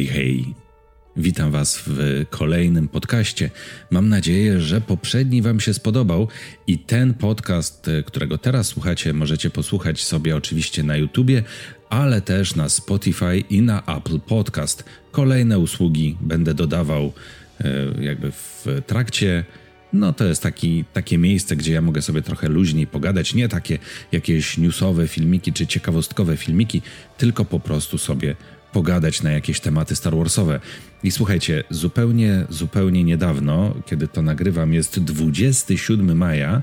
Hej, hej. Witam Was w kolejnym podcaście. Mam nadzieję, że poprzedni Wam się spodobał i ten podcast, e, którego teraz słuchacie, możecie posłuchać sobie oczywiście na YouTubie, ale też na Spotify i na Apple Podcast. Kolejne usługi będę dodawał e, jakby w trakcie. No to jest taki, takie miejsce, gdzie ja mogę sobie trochę luźniej pogadać, nie takie jakieś newsowe filmiki czy ciekawostkowe filmiki, tylko po prostu sobie pogadać na jakieś tematy Star Warsowe. I słuchajcie, zupełnie, zupełnie niedawno, kiedy to nagrywam, jest 27 maja,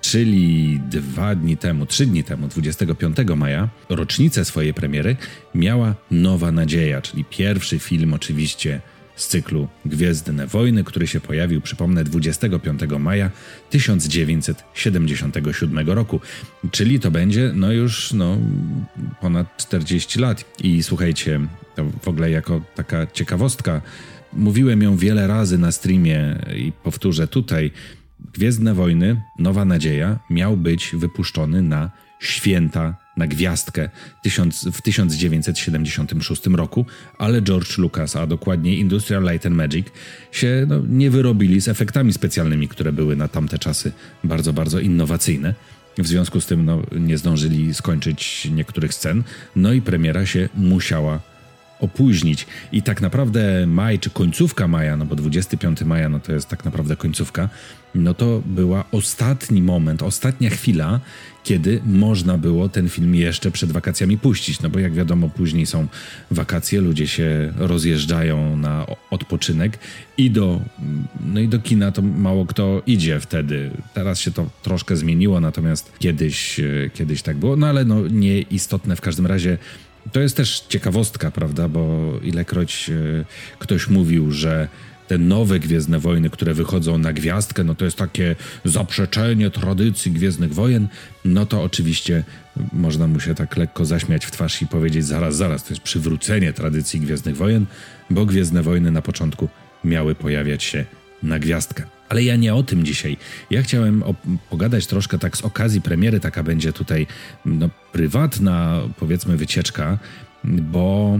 czyli dwa dni temu, trzy dni temu, 25 maja, rocznicę swojej premiery, miała Nowa Nadzieja, czyli pierwszy film oczywiście z cyklu Gwiezdne Wojny, który się pojawił, przypomnę, 25 maja 1977 roku. Czyli to będzie, no już no, ponad 40 lat. I słuchajcie, to w ogóle jako taka ciekawostka, mówiłem ją wiele razy na streamie i powtórzę tutaj. Gwiezdne Wojny, Nowa Nadzieja miał być wypuszczony na święta na gwiazdkę w 1976 roku, ale George Lucas, a dokładnie Industrial Light and Magic, się no, nie wyrobili z efektami specjalnymi, które były na tamte czasy bardzo, bardzo innowacyjne. W związku z tym no, nie zdążyli skończyć niektórych scen, no i premiera się musiała opóźnić. I tak naprawdę maj, czy końcówka maja, no bo 25 maja, no to jest tak naprawdę końcówka, no to była ostatni moment, ostatnia chwila, kiedy można było ten film jeszcze przed wakacjami puścić. No bo jak wiadomo, później są wakacje, ludzie się rozjeżdżają na odpoczynek i do, no i do kina to mało kto idzie wtedy. Teraz się to troszkę zmieniło, natomiast kiedyś, e, kiedyś tak było, no ale no nieistotne w każdym razie to jest też ciekawostka, prawda? Bo ilekroć e, ktoś mówił, że te nowe Gwiezdne Wojny, które wychodzą na gwiazdkę, no to jest takie zaprzeczenie tradycji Gwiezdnych Wojen, no to oczywiście można mu się tak lekko zaśmiać w twarz i powiedzieć zaraz, zaraz, to jest przywrócenie tradycji Gwiezdnych Wojen, bo Gwiezdne Wojny na początku miały pojawiać się na gwiazdkę. Ale ja nie o tym dzisiaj. Ja chciałem pogadać troszkę tak z okazji premiery, taka będzie tutaj no, prywatna, powiedzmy, wycieczka, bo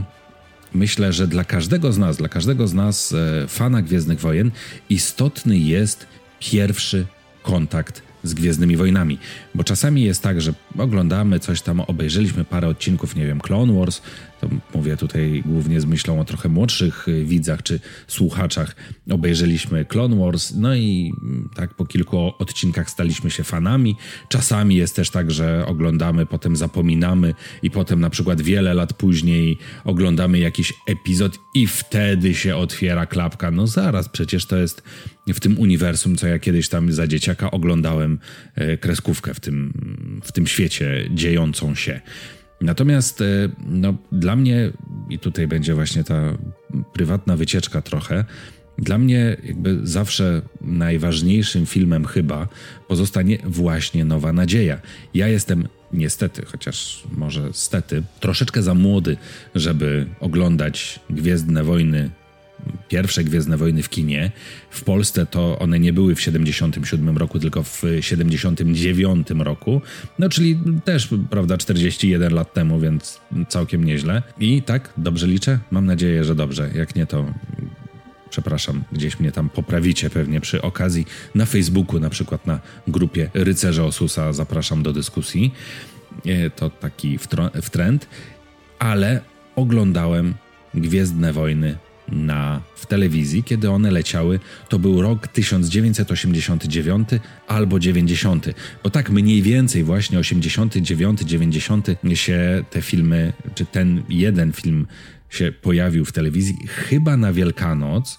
myślę, że dla każdego z nas, dla każdego z nas, e, fana Gwiezdnych Wojen, istotny jest pierwszy kontakt z Gwiezdnymi Wojnami. Bo czasami jest tak, że oglądamy coś tam, obejrzeliśmy parę odcinków, nie wiem, Clone Wars, to mówię tutaj głównie z myślą o trochę młodszych y, widzach czy słuchaczach. Obejrzeliśmy Clone Wars, no i mm, tak po kilku odcinkach staliśmy się fanami. Czasami jest też tak, że oglądamy, potem zapominamy i potem na przykład wiele lat później oglądamy jakiś epizod i wtedy się otwiera klapka. No zaraz, przecież to jest w tym uniwersum, co ja kiedyś tam za dzieciaka oglądałem e, kreskówkę w tym, w tym świecie dziejącą się. Natomiast e, no, dla mnie, i tutaj będzie właśnie ta prywatna wycieczka trochę, dla mnie jakby zawsze najważniejszym filmem chyba pozostanie właśnie Nowa Nadzieja. Ja jestem niestety, chociaż może stety, troszeczkę za młody, żeby oglądać Gwiezdne Wojny pierwsze Gwiezdne Wojny w kinie. W Polsce to one nie były w 77 roku, tylko w 79 roku. No czyli też, prawda, 41 lat temu, więc całkiem nieźle. I tak, dobrze liczę? Mam nadzieję, że dobrze. Jak nie, to przepraszam, gdzieś mnie tam poprawicie pewnie przy okazji. Na Facebooku, na przykład na grupie Rycerze Osusa zapraszam do dyskusji. E, to taki w trend, ale oglądałem Gwiezdne Wojny na, w telewizji, kiedy one leciały, to był rok 1989 albo 90. Bo tak mniej więcej właśnie 89, 90 się te filmy, czy ten jeden film się pojawił w telewizji, chyba na Wielkanoc.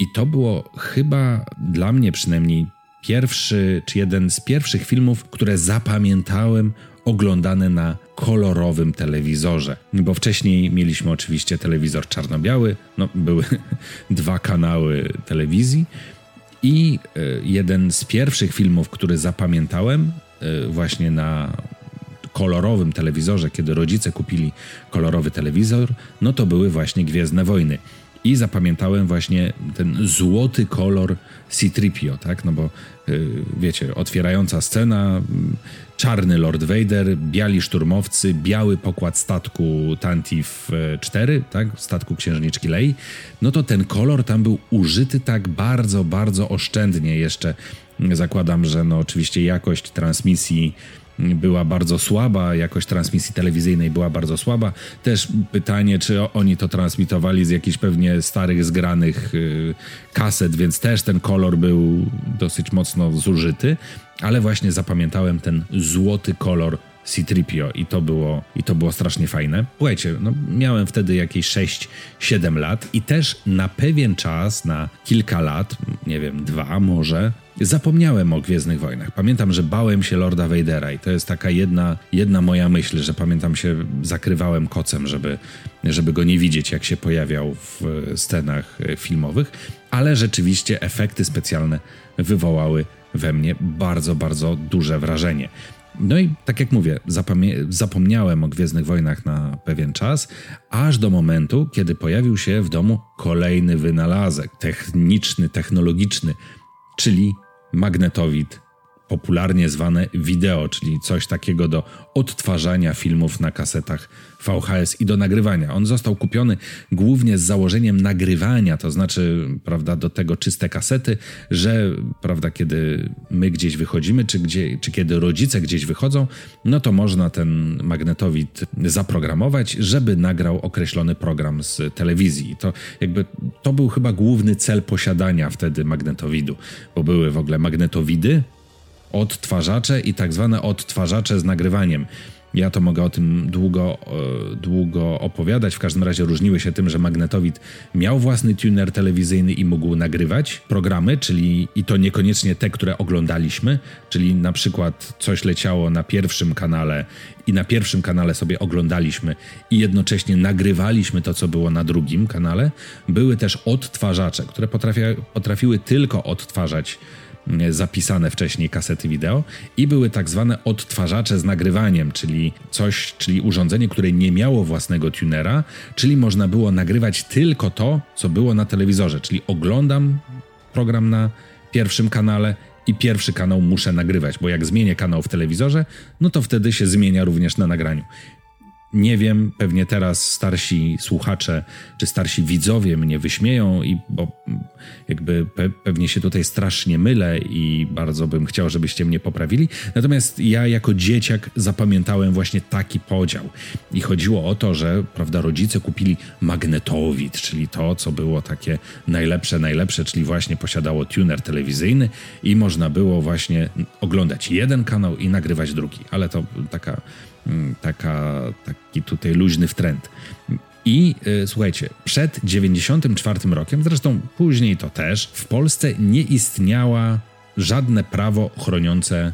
I to było chyba dla mnie przynajmniej pierwszy, czy jeden z pierwszych filmów, które zapamiętałem oglądane na kolorowym telewizorze. Bo wcześniej mieliśmy oczywiście telewizor czarno-biały, no były dwa kanały telewizji i e, jeden z pierwszych filmów, który zapamiętałem e, właśnie na kolorowym telewizorze, kiedy rodzice kupili kolorowy telewizor, no to były właśnie Gwiezdne Wojny. i zapamiętałem właśnie ten złoty kolor C-Tripio, tak? No bo yy, wiecie, otwierająca scena, czarny Lord Vader, biali szturmowcy, biały pokład statku Tantif 4, tak? Statku księżniczki Lei. No to ten kolor tam był użyty tak bardzo, bardzo oszczędnie jeszcze. Zakładam, że no oczywiście jakość transmisji była bardzo słaba, jakość transmisji telewizyjnej była bardzo słaba. Też pytanie, czy oni to transmitowali z jakichś pewnie starych, zgranych y, kaset, więc też ten kolor był dosyć mocno zużyty, ale właśnie zapamiętałem ten złoty kolor C-Tripio i to było, i to było strasznie fajne. Słuchajcie, no, miałem wtedy jakieś 6-7 lat i też na pewien czas, na kilka lat, nie wiem, dwa może, zapomniałem o Gwiezdnych Wojnach. Pamiętam, że bałem się Lorda Vadera i to jest taka jedna, jedna moja myśl, że pamiętam się, zakrywałem kocem, żeby, żeby go nie widzieć, jak się pojawiał w scenach filmowych, ale rzeczywiście efekty specjalne wywołały we mnie bardzo, bardzo duże wrażenie. No i tak jak mówię, zapomniałem o Gwiezdnych Wojnach na pewien czas, aż do momentu, kiedy pojawił się w domu kolejny wynalazek techniczny, technologiczny, czyli magnetowid popularnie zwane wideo, czyli coś takiego do odtwarzania filmów na kasetach VHS i do nagrywania. On został kupiony głównie z założeniem nagrywania, to znaczy, prawda, do tego czyste kasety, że, prawda, kiedy my gdzieś wychodzimy, czy, gdzie, czy kiedy rodzice gdzieś wychodzą, no to można ten magnetowid zaprogramować, żeby nagrał określony program z telewizji. To jakby, to był chyba główny cel posiadania wtedy magnetowidu, bo były w ogóle magnetowidy, odtwarzacze i tak zwane odtwarzacze z nagrywaniem. Ja to mogę o tym długo, e, długo opowiadać. W każdym razie różniły się tym, że magnetowid miał własny tuner telewizyjny i mógł nagrywać programy, czyli i to niekoniecznie te, które oglądaliśmy, czyli na przykład coś leciało na pierwszym kanale i na pierwszym kanale sobie oglądaliśmy i jednocześnie nagrywaliśmy to, co było na drugim kanale. Były też odtwarzacze, które potrafiły tylko odtwarzać zapisane wcześniej kasety wideo i były tak zwane odtwarzacze z nagrywaniem, czyli coś, czyli urządzenie, które nie miało własnego tunera, czyli można było nagrywać tylko to, co było na telewizorze, czyli oglądam program na pierwszym kanale i pierwszy kanał muszę nagrywać, bo jak zmienię kanał w telewizorze, no to wtedy się zmienia również na nagraniu. Nie wiem, pewnie teraz starsi słuchacze czy starsi widzowie mnie wyśmieją, i bo jakby pe pewnie się tutaj strasznie mylę i bardzo bym chciał, żebyście mnie poprawili. Natomiast ja jako dzieciak zapamiętałem właśnie taki podział. I chodziło o to, że prawda, rodzice kupili magnetowid, czyli to, co było takie najlepsze, najlepsze, czyli właśnie posiadało tuner telewizyjny i można było właśnie oglądać jeden kanał i nagrywać drugi. Ale to taka taka, taki tutaj luźny wtręt. I y, słuchajcie, przed 94 rokiem, zresztą później to też, w Polsce nie istniała żadne prawo chroniące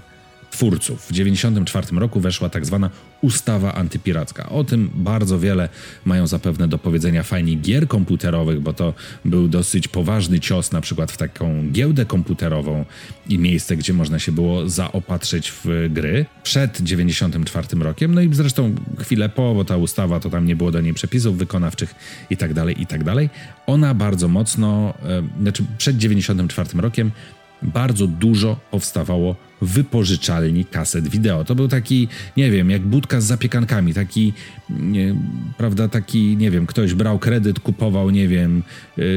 twórców. W 1994 roku weszła tak zwana ustawa antypiracka. O tym bardzo wiele mają zapewne do powiedzenia fajni gier komputerowych, bo to był dosyć poważny cios na przykład w taką giełdę komputerową i miejsce, gdzie można się było zaopatrzyć w gry przed 94 rokiem. No i zresztą chwilę po, bo ta ustawa to tam nie było do niej przepisów wykonawczych i tak dalej, i tak dalej. Ona bardzo mocno, e, znaczy przed 94 rokiem bardzo dużo powstawało wypożyczalni kaset wideo. To był taki, nie wiem, jak budka z zapiekankami, taki, nie, prawda, taki, nie wiem, ktoś brał kredyt, kupował, nie wiem,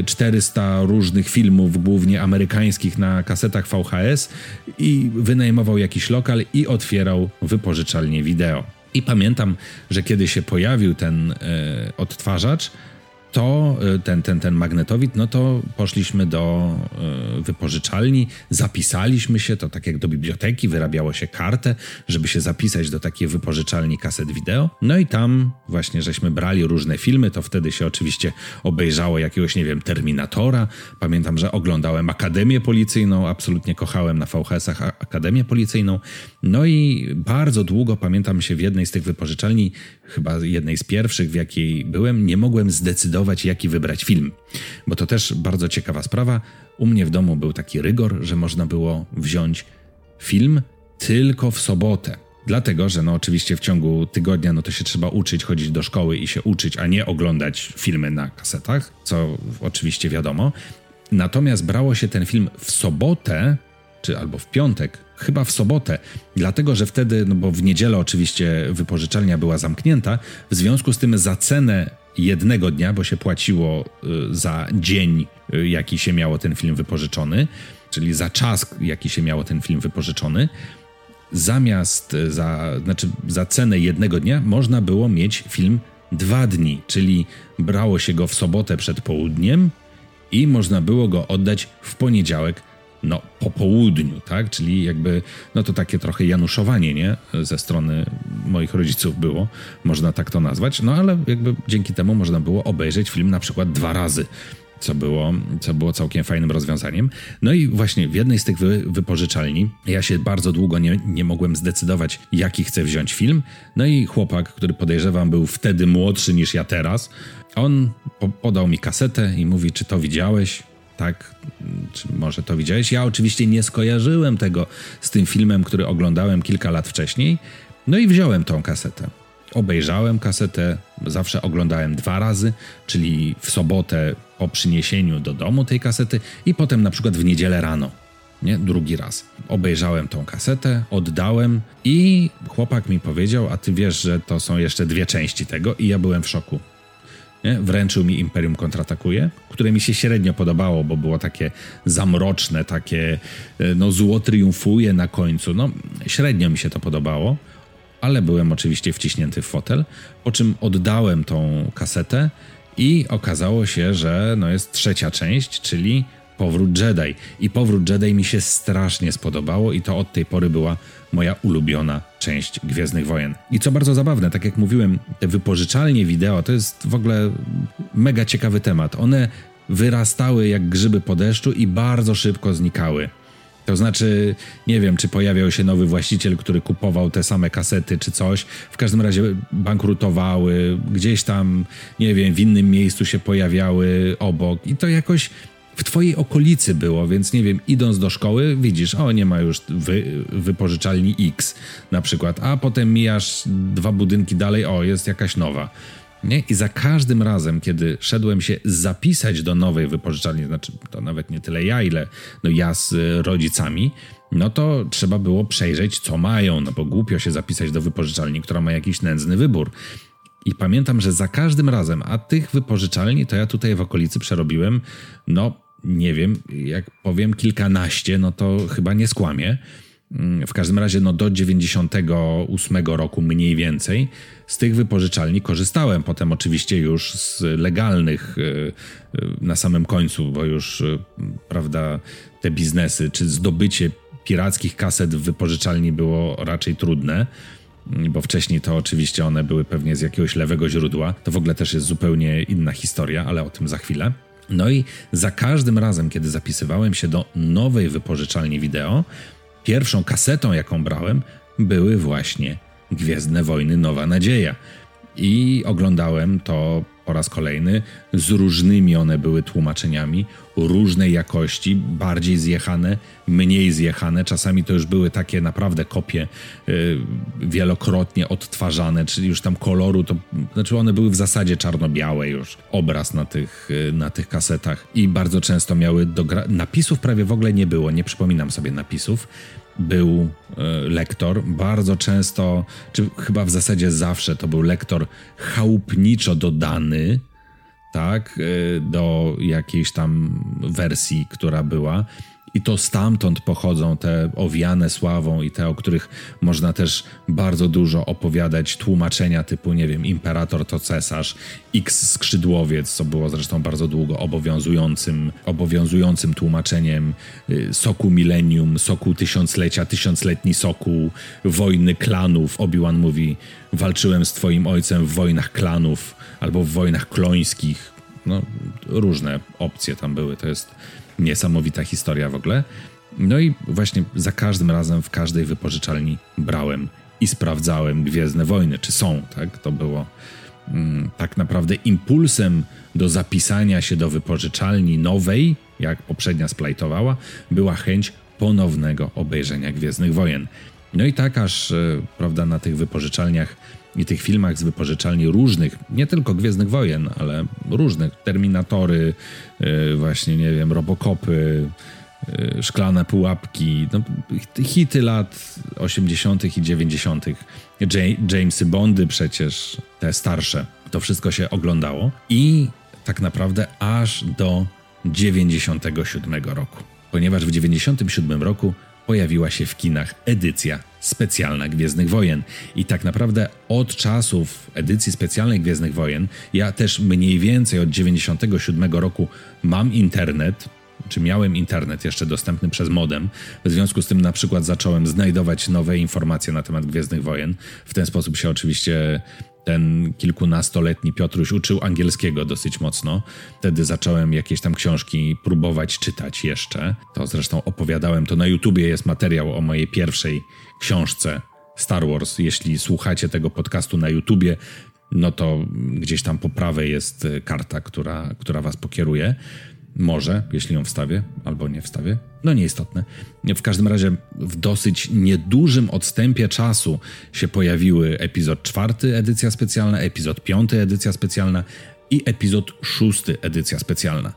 400 różnych filmów, głównie amerykańskich na kasetach VHS i wynajmował jakiś lokal i otwierał wypożyczalnię wideo. I pamiętam, że kiedy się pojawił ten e, odtwarzacz, to y, ten, ten, ten magnetowid, no to poszliśmy do y, wypożyczalni, zapisaliśmy się, to tak jak do biblioteki, wyrabiało się kartę, żeby się zapisać do takiej wypożyczalni kaset wideo. No i tam właśnie żeśmy brali różne filmy, to wtedy się oczywiście obejrzało jakiegoś, nie wiem, Terminatora. Pamiętam, że oglądałem Akademię Policyjną, absolutnie kochałem na VHS-ach Akademię Policyjną. No i bardzo długo, pamiętam się w jednej z tych wypożyczalni, chyba jednej z pierwszych, w jakiej byłem, nie mogłem zdecydować, jaki wybrać film. Bo to też bardzo ciekawa sprawa. U mnie w domu był taki rygor, że można było wziąć film tylko w sobotę. Dlatego, że no oczywiście w ciągu tygodnia no to się trzeba uczyć, chodzić do szkoły i się uczyć, a nie oglądać filmy na kasetach, co oczywiście wiadomo. Natomiast brało się ten film w sobotę, czy albo w piątek, chyba w sobotę, dlatego że wtedy, no bo w niedzielę oczywiście wypożyczalnia była zamknięta, w związku z tym za cenę jednego dnia, bo się płaciło y, za dzień, y, jaki się miało ten film wypożyczony, czyli za czas, jaki się miało ten film wypożyczony, zamiast y, za, znaczy za cenę jednego dnia można było mieć film dwa dni, czyli brało się go w sobotę przed południem i można było go oddać w poniedziałek no, po południu, tak? Czyli jakby, no to takie trochę januszowanie, nie? Ze strony moich rodziców było, można tak to nazwać, no ale jakby dzięki temu można było obejrzeć film na przykład dwa razy, co było, co było całkiem fajnym rozwiązaniem. No i właśnie w jednej z tych wy, wypożyczalni ja się bardzo długo nie, nie mogłem zdecydować, jaki chcę wziąć film. No i chłopak, który podejrzewam był wtedy młodszy niż ja teraz, on po, podał mi kasetę i mówi, czy to widziałeś? Tak? Czy może to widziałeś? Ja oczywiście nie skojarzyłem tego z tym filmem, który oglądałem kilka lat wcześniej. No i wziąłem tą kasetę. Obejrzałem kasetę, zawsze oglądałem dwa razy, czyli w sobotę po przyniesieniu do domu tej kasety i potem na przykład w niedzielę rano. Nie, drugi raz. Obejrzałem tą kasetę, oddałem i chłopak mi powiedział: A ty wiesz, że to są jeszcze dwie części tego, i ja byłem w szoku. Nie? Wręczył mi Imperium kontratakuje, które mi się średnio podobało, bo było takie zamroczne, takie e, no zło triumfuje na końcu. No średnio mi się to podobało, ale byłem oczywiście wciśnięty w fotel, po czym oddałem tą kasetę i okazało się, że no jest trzecia część, czyli Powrót Jedi. I Powrót Jedi mi się strasznie spodobało i to od tej pory była moja ulubiona część Gwiezdnych Wojen. I co bardzo zabawne, tak jak mówiłem, te wypożyczalnie wideo to jest w ogóle mega ciekawy temat. One wyrastały jak grzyby po deszczu i bardzo szybko znikały. To znaczy, nie wiem, czy pojawiał się nowy właściciel, który kupował te same kasety czy coś. W każdym razie bankrutowały, gdzieś tam, nie wiem, w innym miejscu się pojawiały obok i to jakoś w twojej okolicy było, więc nie wiem, idąc do szkoły, widzisz, o nie ma już wy, wypożyczalni X na przykład, a potem mijasz dwa budynki dalej, o jest jakaś nowa. Nie? I za każdym razem, kiedy szedłem się zapisać do nowej wypożyczalni, znaczy to nawet nie tyle ja, ile no ja z rodzicami, no to trzeba było przejrzeć, co mają, no bo głupio się zapisać do wypożyczalni, która ma jakiś nędzny wybór. I pamiętam, że za każdym razem, a tych wypożyczalni to ja tutaj w okolicy przerobiłem, no nie wiem, jak powiem kilkanaście, no to chyba nie skłamię. Mm, w każdym razie no do 98 roku mniej więcej z tych wypożyczalni korzystałem. Potem oczywiście już z legalnych y, y, na samym końcu, bo już y, prawda te biznesy czy zdobycie pirackich kaset w wypożyczalni było raczej trudne mm, bo wcześniej to oczywiście one były pewnie z jakiegoś lewego źródła. To w ogóle też jest zupełnie inna historia, ale o tym za chwilę. No i za każdym razem, kiedy zapisywałem się do nowej wypożyczalni wideo, pierwszą kasetą, jaką brałem, były właśnie Gwiezdne Wojny Nowa Nadzieja. I oglądałem to po raz kolejny. Z różnymi one były tłumaczeniami, różnej jakości, bardziej zjechane, mniej zjechane. Czasami to już były takie naprawdę kopie y, wielokrotnie odtwarzane, czyli już tam koloru, to znaczy one były w zasadzie czarno-białe już, obraz na tych, y, na tych kasetach. I bardzo często miały do napisów prawie w ogóle nie było, nie przypominam sobie napisów był e, lektor. Bardzo często, czy chyba w zasadzie zawsze to był lektor chałupniczo dodany, tak, e, do jakiejś tam wersji, która była. I to stamtąd pochodzą te owiane sławą i te, o których można też bardzo dużo opowiadać, tłumaczenia typu, nie wiem, imperator to cesarz, X skrzydłowiec, co było zresztą bardzo długo obowiązującym, obowiązującym tłumaczeniem y, soku milenium, soku tysiąclecia, tysiącletni soku, wojny klanów. Obi-Wan mówi, walczyłem z twoim ojcem w wojnach klanów albo w wojnach klońskich. No, różne opcje tam były. To jest Niesamowita historia w ogóle. No i właśnie za każdym razem w każdej wypożyczalni brałem i sprawdzałem Gwiezdne Wojny, czy są, tak? To było mm, tak naprawdę impulsem do zapisania się do wypożyczalni nowej, jak poprzednia splajtowała, była chęć ponownego obejrzenia Gwiezdnych Wojen. No i tak aż, e, prawda, na tych wypożyczalniach i tych filmach z wypożyczalni różnych, nie tylko Gwiezdnych Wojen, ale różnych, Terminatory, e, właśnie, nie wiem, Robocopy, e, Szklane Pułapki, no, hity lat 80. i 90., Jamesy Bondy przecież, te starsze, to wszystko się oglądało i tak naprawdę aż do 97 roku. Ponieważ w 97 roku pojawiła się w kinach edycja specjalna Gwiezdnych Wojen. I tak naprawdę od czasów edycji specjalnej Gwiezdnych Wojen, ja też mniej więcej od 97 roku mam internet, czy miałem internet jeszcze dostępny przez modem. W związku z tym na przykład zacząłem znajdować nowe informacje na temat Gwiezdnych Wojen. W ten sposób się oczywiście ten kilkunastoletni Piotruś uczył angielskiego dosyć mocno. Wtedy zacząłem jakieś tam książki próbować czytać jeszcze. To zresztą opowiadałem, to na YouTubie jest materiał o mojej pierwszej książce Star Wars. Jeśli słuchacie tego podcastu na YouTubie, no to gdzieś tam po prawej jest karta, która, która was pokieruje. Może, jeśli ją wstawię, albo nie wstawię. No nieistotne. W każdym razie w dosyć niedużym odstępie czasu się pojawiły epizod czwarty, edycja specjalna, epizod piąty, edycja specjalna i epizod szósty, edycja specjalna.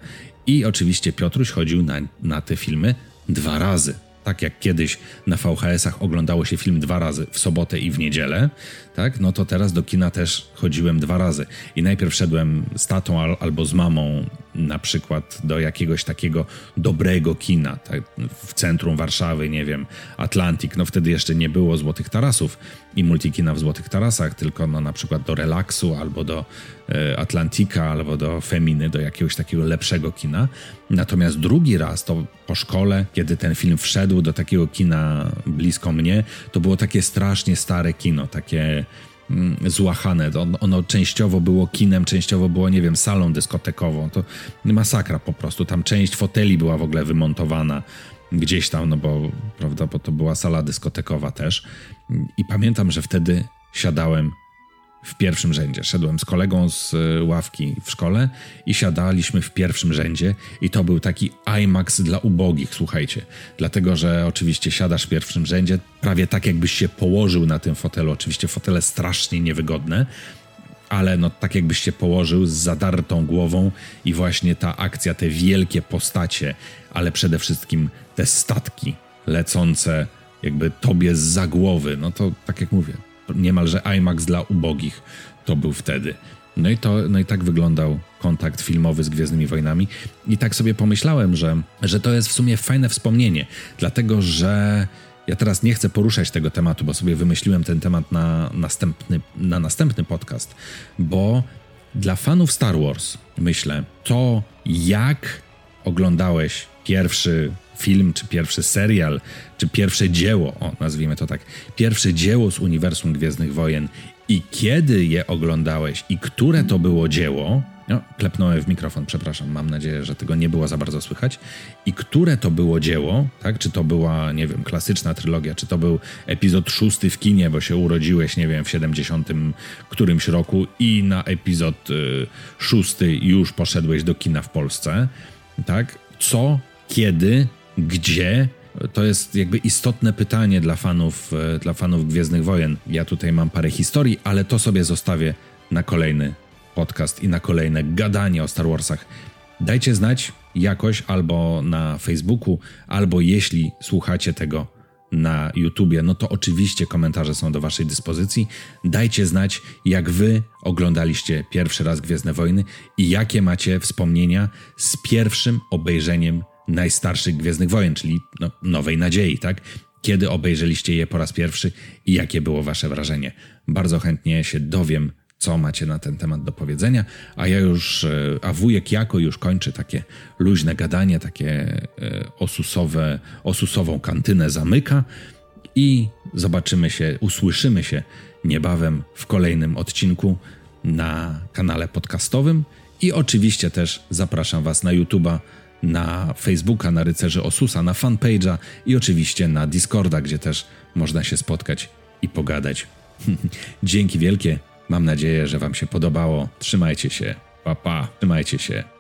I oczywiście Piotruś chodził na, na te filmy dwa razy tak jak kiedyś na VHS-ach oglądało się film dwa razy, w sobotę i w niedzielę, tak, no to teraz do kina też chodziłem dwa razy. I najpierw szedłem z tatą al albo z mamą na przykład do jakiegoś takiego dobrego kina, tak, w centrum Warszawy, nie wiem, Atlantik, no wtedy jeszcze nie było Złotych Tarasów i multikina w Złotych Tarasach, tylko no na przykład do Relaksu albo do e, Atlantika, albo do Feminy, do jakiegoś takiego lepszego kina. Natomiast drugi raz to po szkole, kiedy ten film wszedł do takiego kina blisko mnie, to było takie strasznie stare kino, takie złachane. Ono, ono częściowo było kinem, częściowo było, nie wiem, salą dyskotekową. To masakra po prostu. Tam część foteli była w ogóle wymontowana gdzieś tam, no bo, prawda, bo to była sala dyskotekowa też. I pamiętam, że wtedy siadałem w pierwszym rzędzie. Szedłem z kolegą z e, ławki w szkole i siadaliśmy w pierwszym rzędzie i to był taki IMAX dla ubogich, słuchajcie. Dlatego, że oczywiście siadasz w pierwszym rzędzie, prawie tak jakbyś się położył na tym fotelu. Oczywiście fotele strasznie niewygodne, ale no tak jakbyś się położył z zadartą głową i właśnie ta akcja, te wielkie postacie, ale przede wszystkim te statki lecące jakby tobie z głowy, no to tak jak mówię, niemalże IMAX dla ubogich to był wtedy. No i, to, no i tak wyglądał kontakt filmowy z Gwiezdnymi Wojnami. I tak sobie pomyślałem, że, że to jest w sumie fajne wspomnienie, dlatego że ja teraz nie chcę poruszać tego tematu, bo sobie wymyśliłem ten temat na następny, na następny podcast, bo dla fanów Star Wars, myślę, to jak oglądałeś pierwszy film, czy pierwszy serial, czy pierwsze dzieło, o nazwijmy to tak, pierwsze dzieło z uniwersum Gwiezdnych Wojen i kiedy je oglądałeś i które to było dzieło, no, klepnąłem w mikrofon, przepraszam, mam nadzieję, że tego nie było za bardzo słychać. I które to było dzieło, tak? Czy to była, nie wiem, klasyczna trylogia, czy to był epizod szósty w kinie, bo się urodziłeś, nie wiem, w 70 którymś roku i na epizod y, szósty już poszedłeś do kina w Polsce, tak? Co, kiedy, gdzie, to jest jakby istotne pytanie dla fanów, e, dla fanów Gwiezdnych Wojen. Ja tutaj mam parę historii, ale to sobie zostawię na kolejny podcast i na kolejne gadanie o Star Warsach. Dajcie znać jakoś albo na Facebooku, albo jeśli słuchacie tego na YouTubie, no to oczywiście komentarze są do Waszej dyspozycji. Dajcie znać, jak Wy oglądaliście pierwszy raz Gwiezdne Wojny i jakie macie wspomnienia z pierwszym obejrzeniem najstarszych Gwiezdnych Wojen, czyli no, Nowej Nadziei, tak? Kiedy obejrzeliście je po raz pierwszy i jakie było wasze wrażenie? Bardzo chętnie się dowiem, co macie na ten temat do powiedzenia, a ja już, e, a wujek Jako już kończy takie luźne gadanie, takie e, osusowe, osusową kantynę zamyka i zobaczymy się, usłyszymy się niebawem w kolejnym odcinku na kanale podcastowym i oczywiście też zapraszam Was na YouTube'a na Facebooka, na Rycerzy Osusa, na fanpage'a i oczywiście na Discorda, gdzie też można się spotkać i pogadać. Dzięki wielkie. Mam nadzieję, że Wam się podobało. Trzymajcie się. Pa, pa. Trzymajcie się.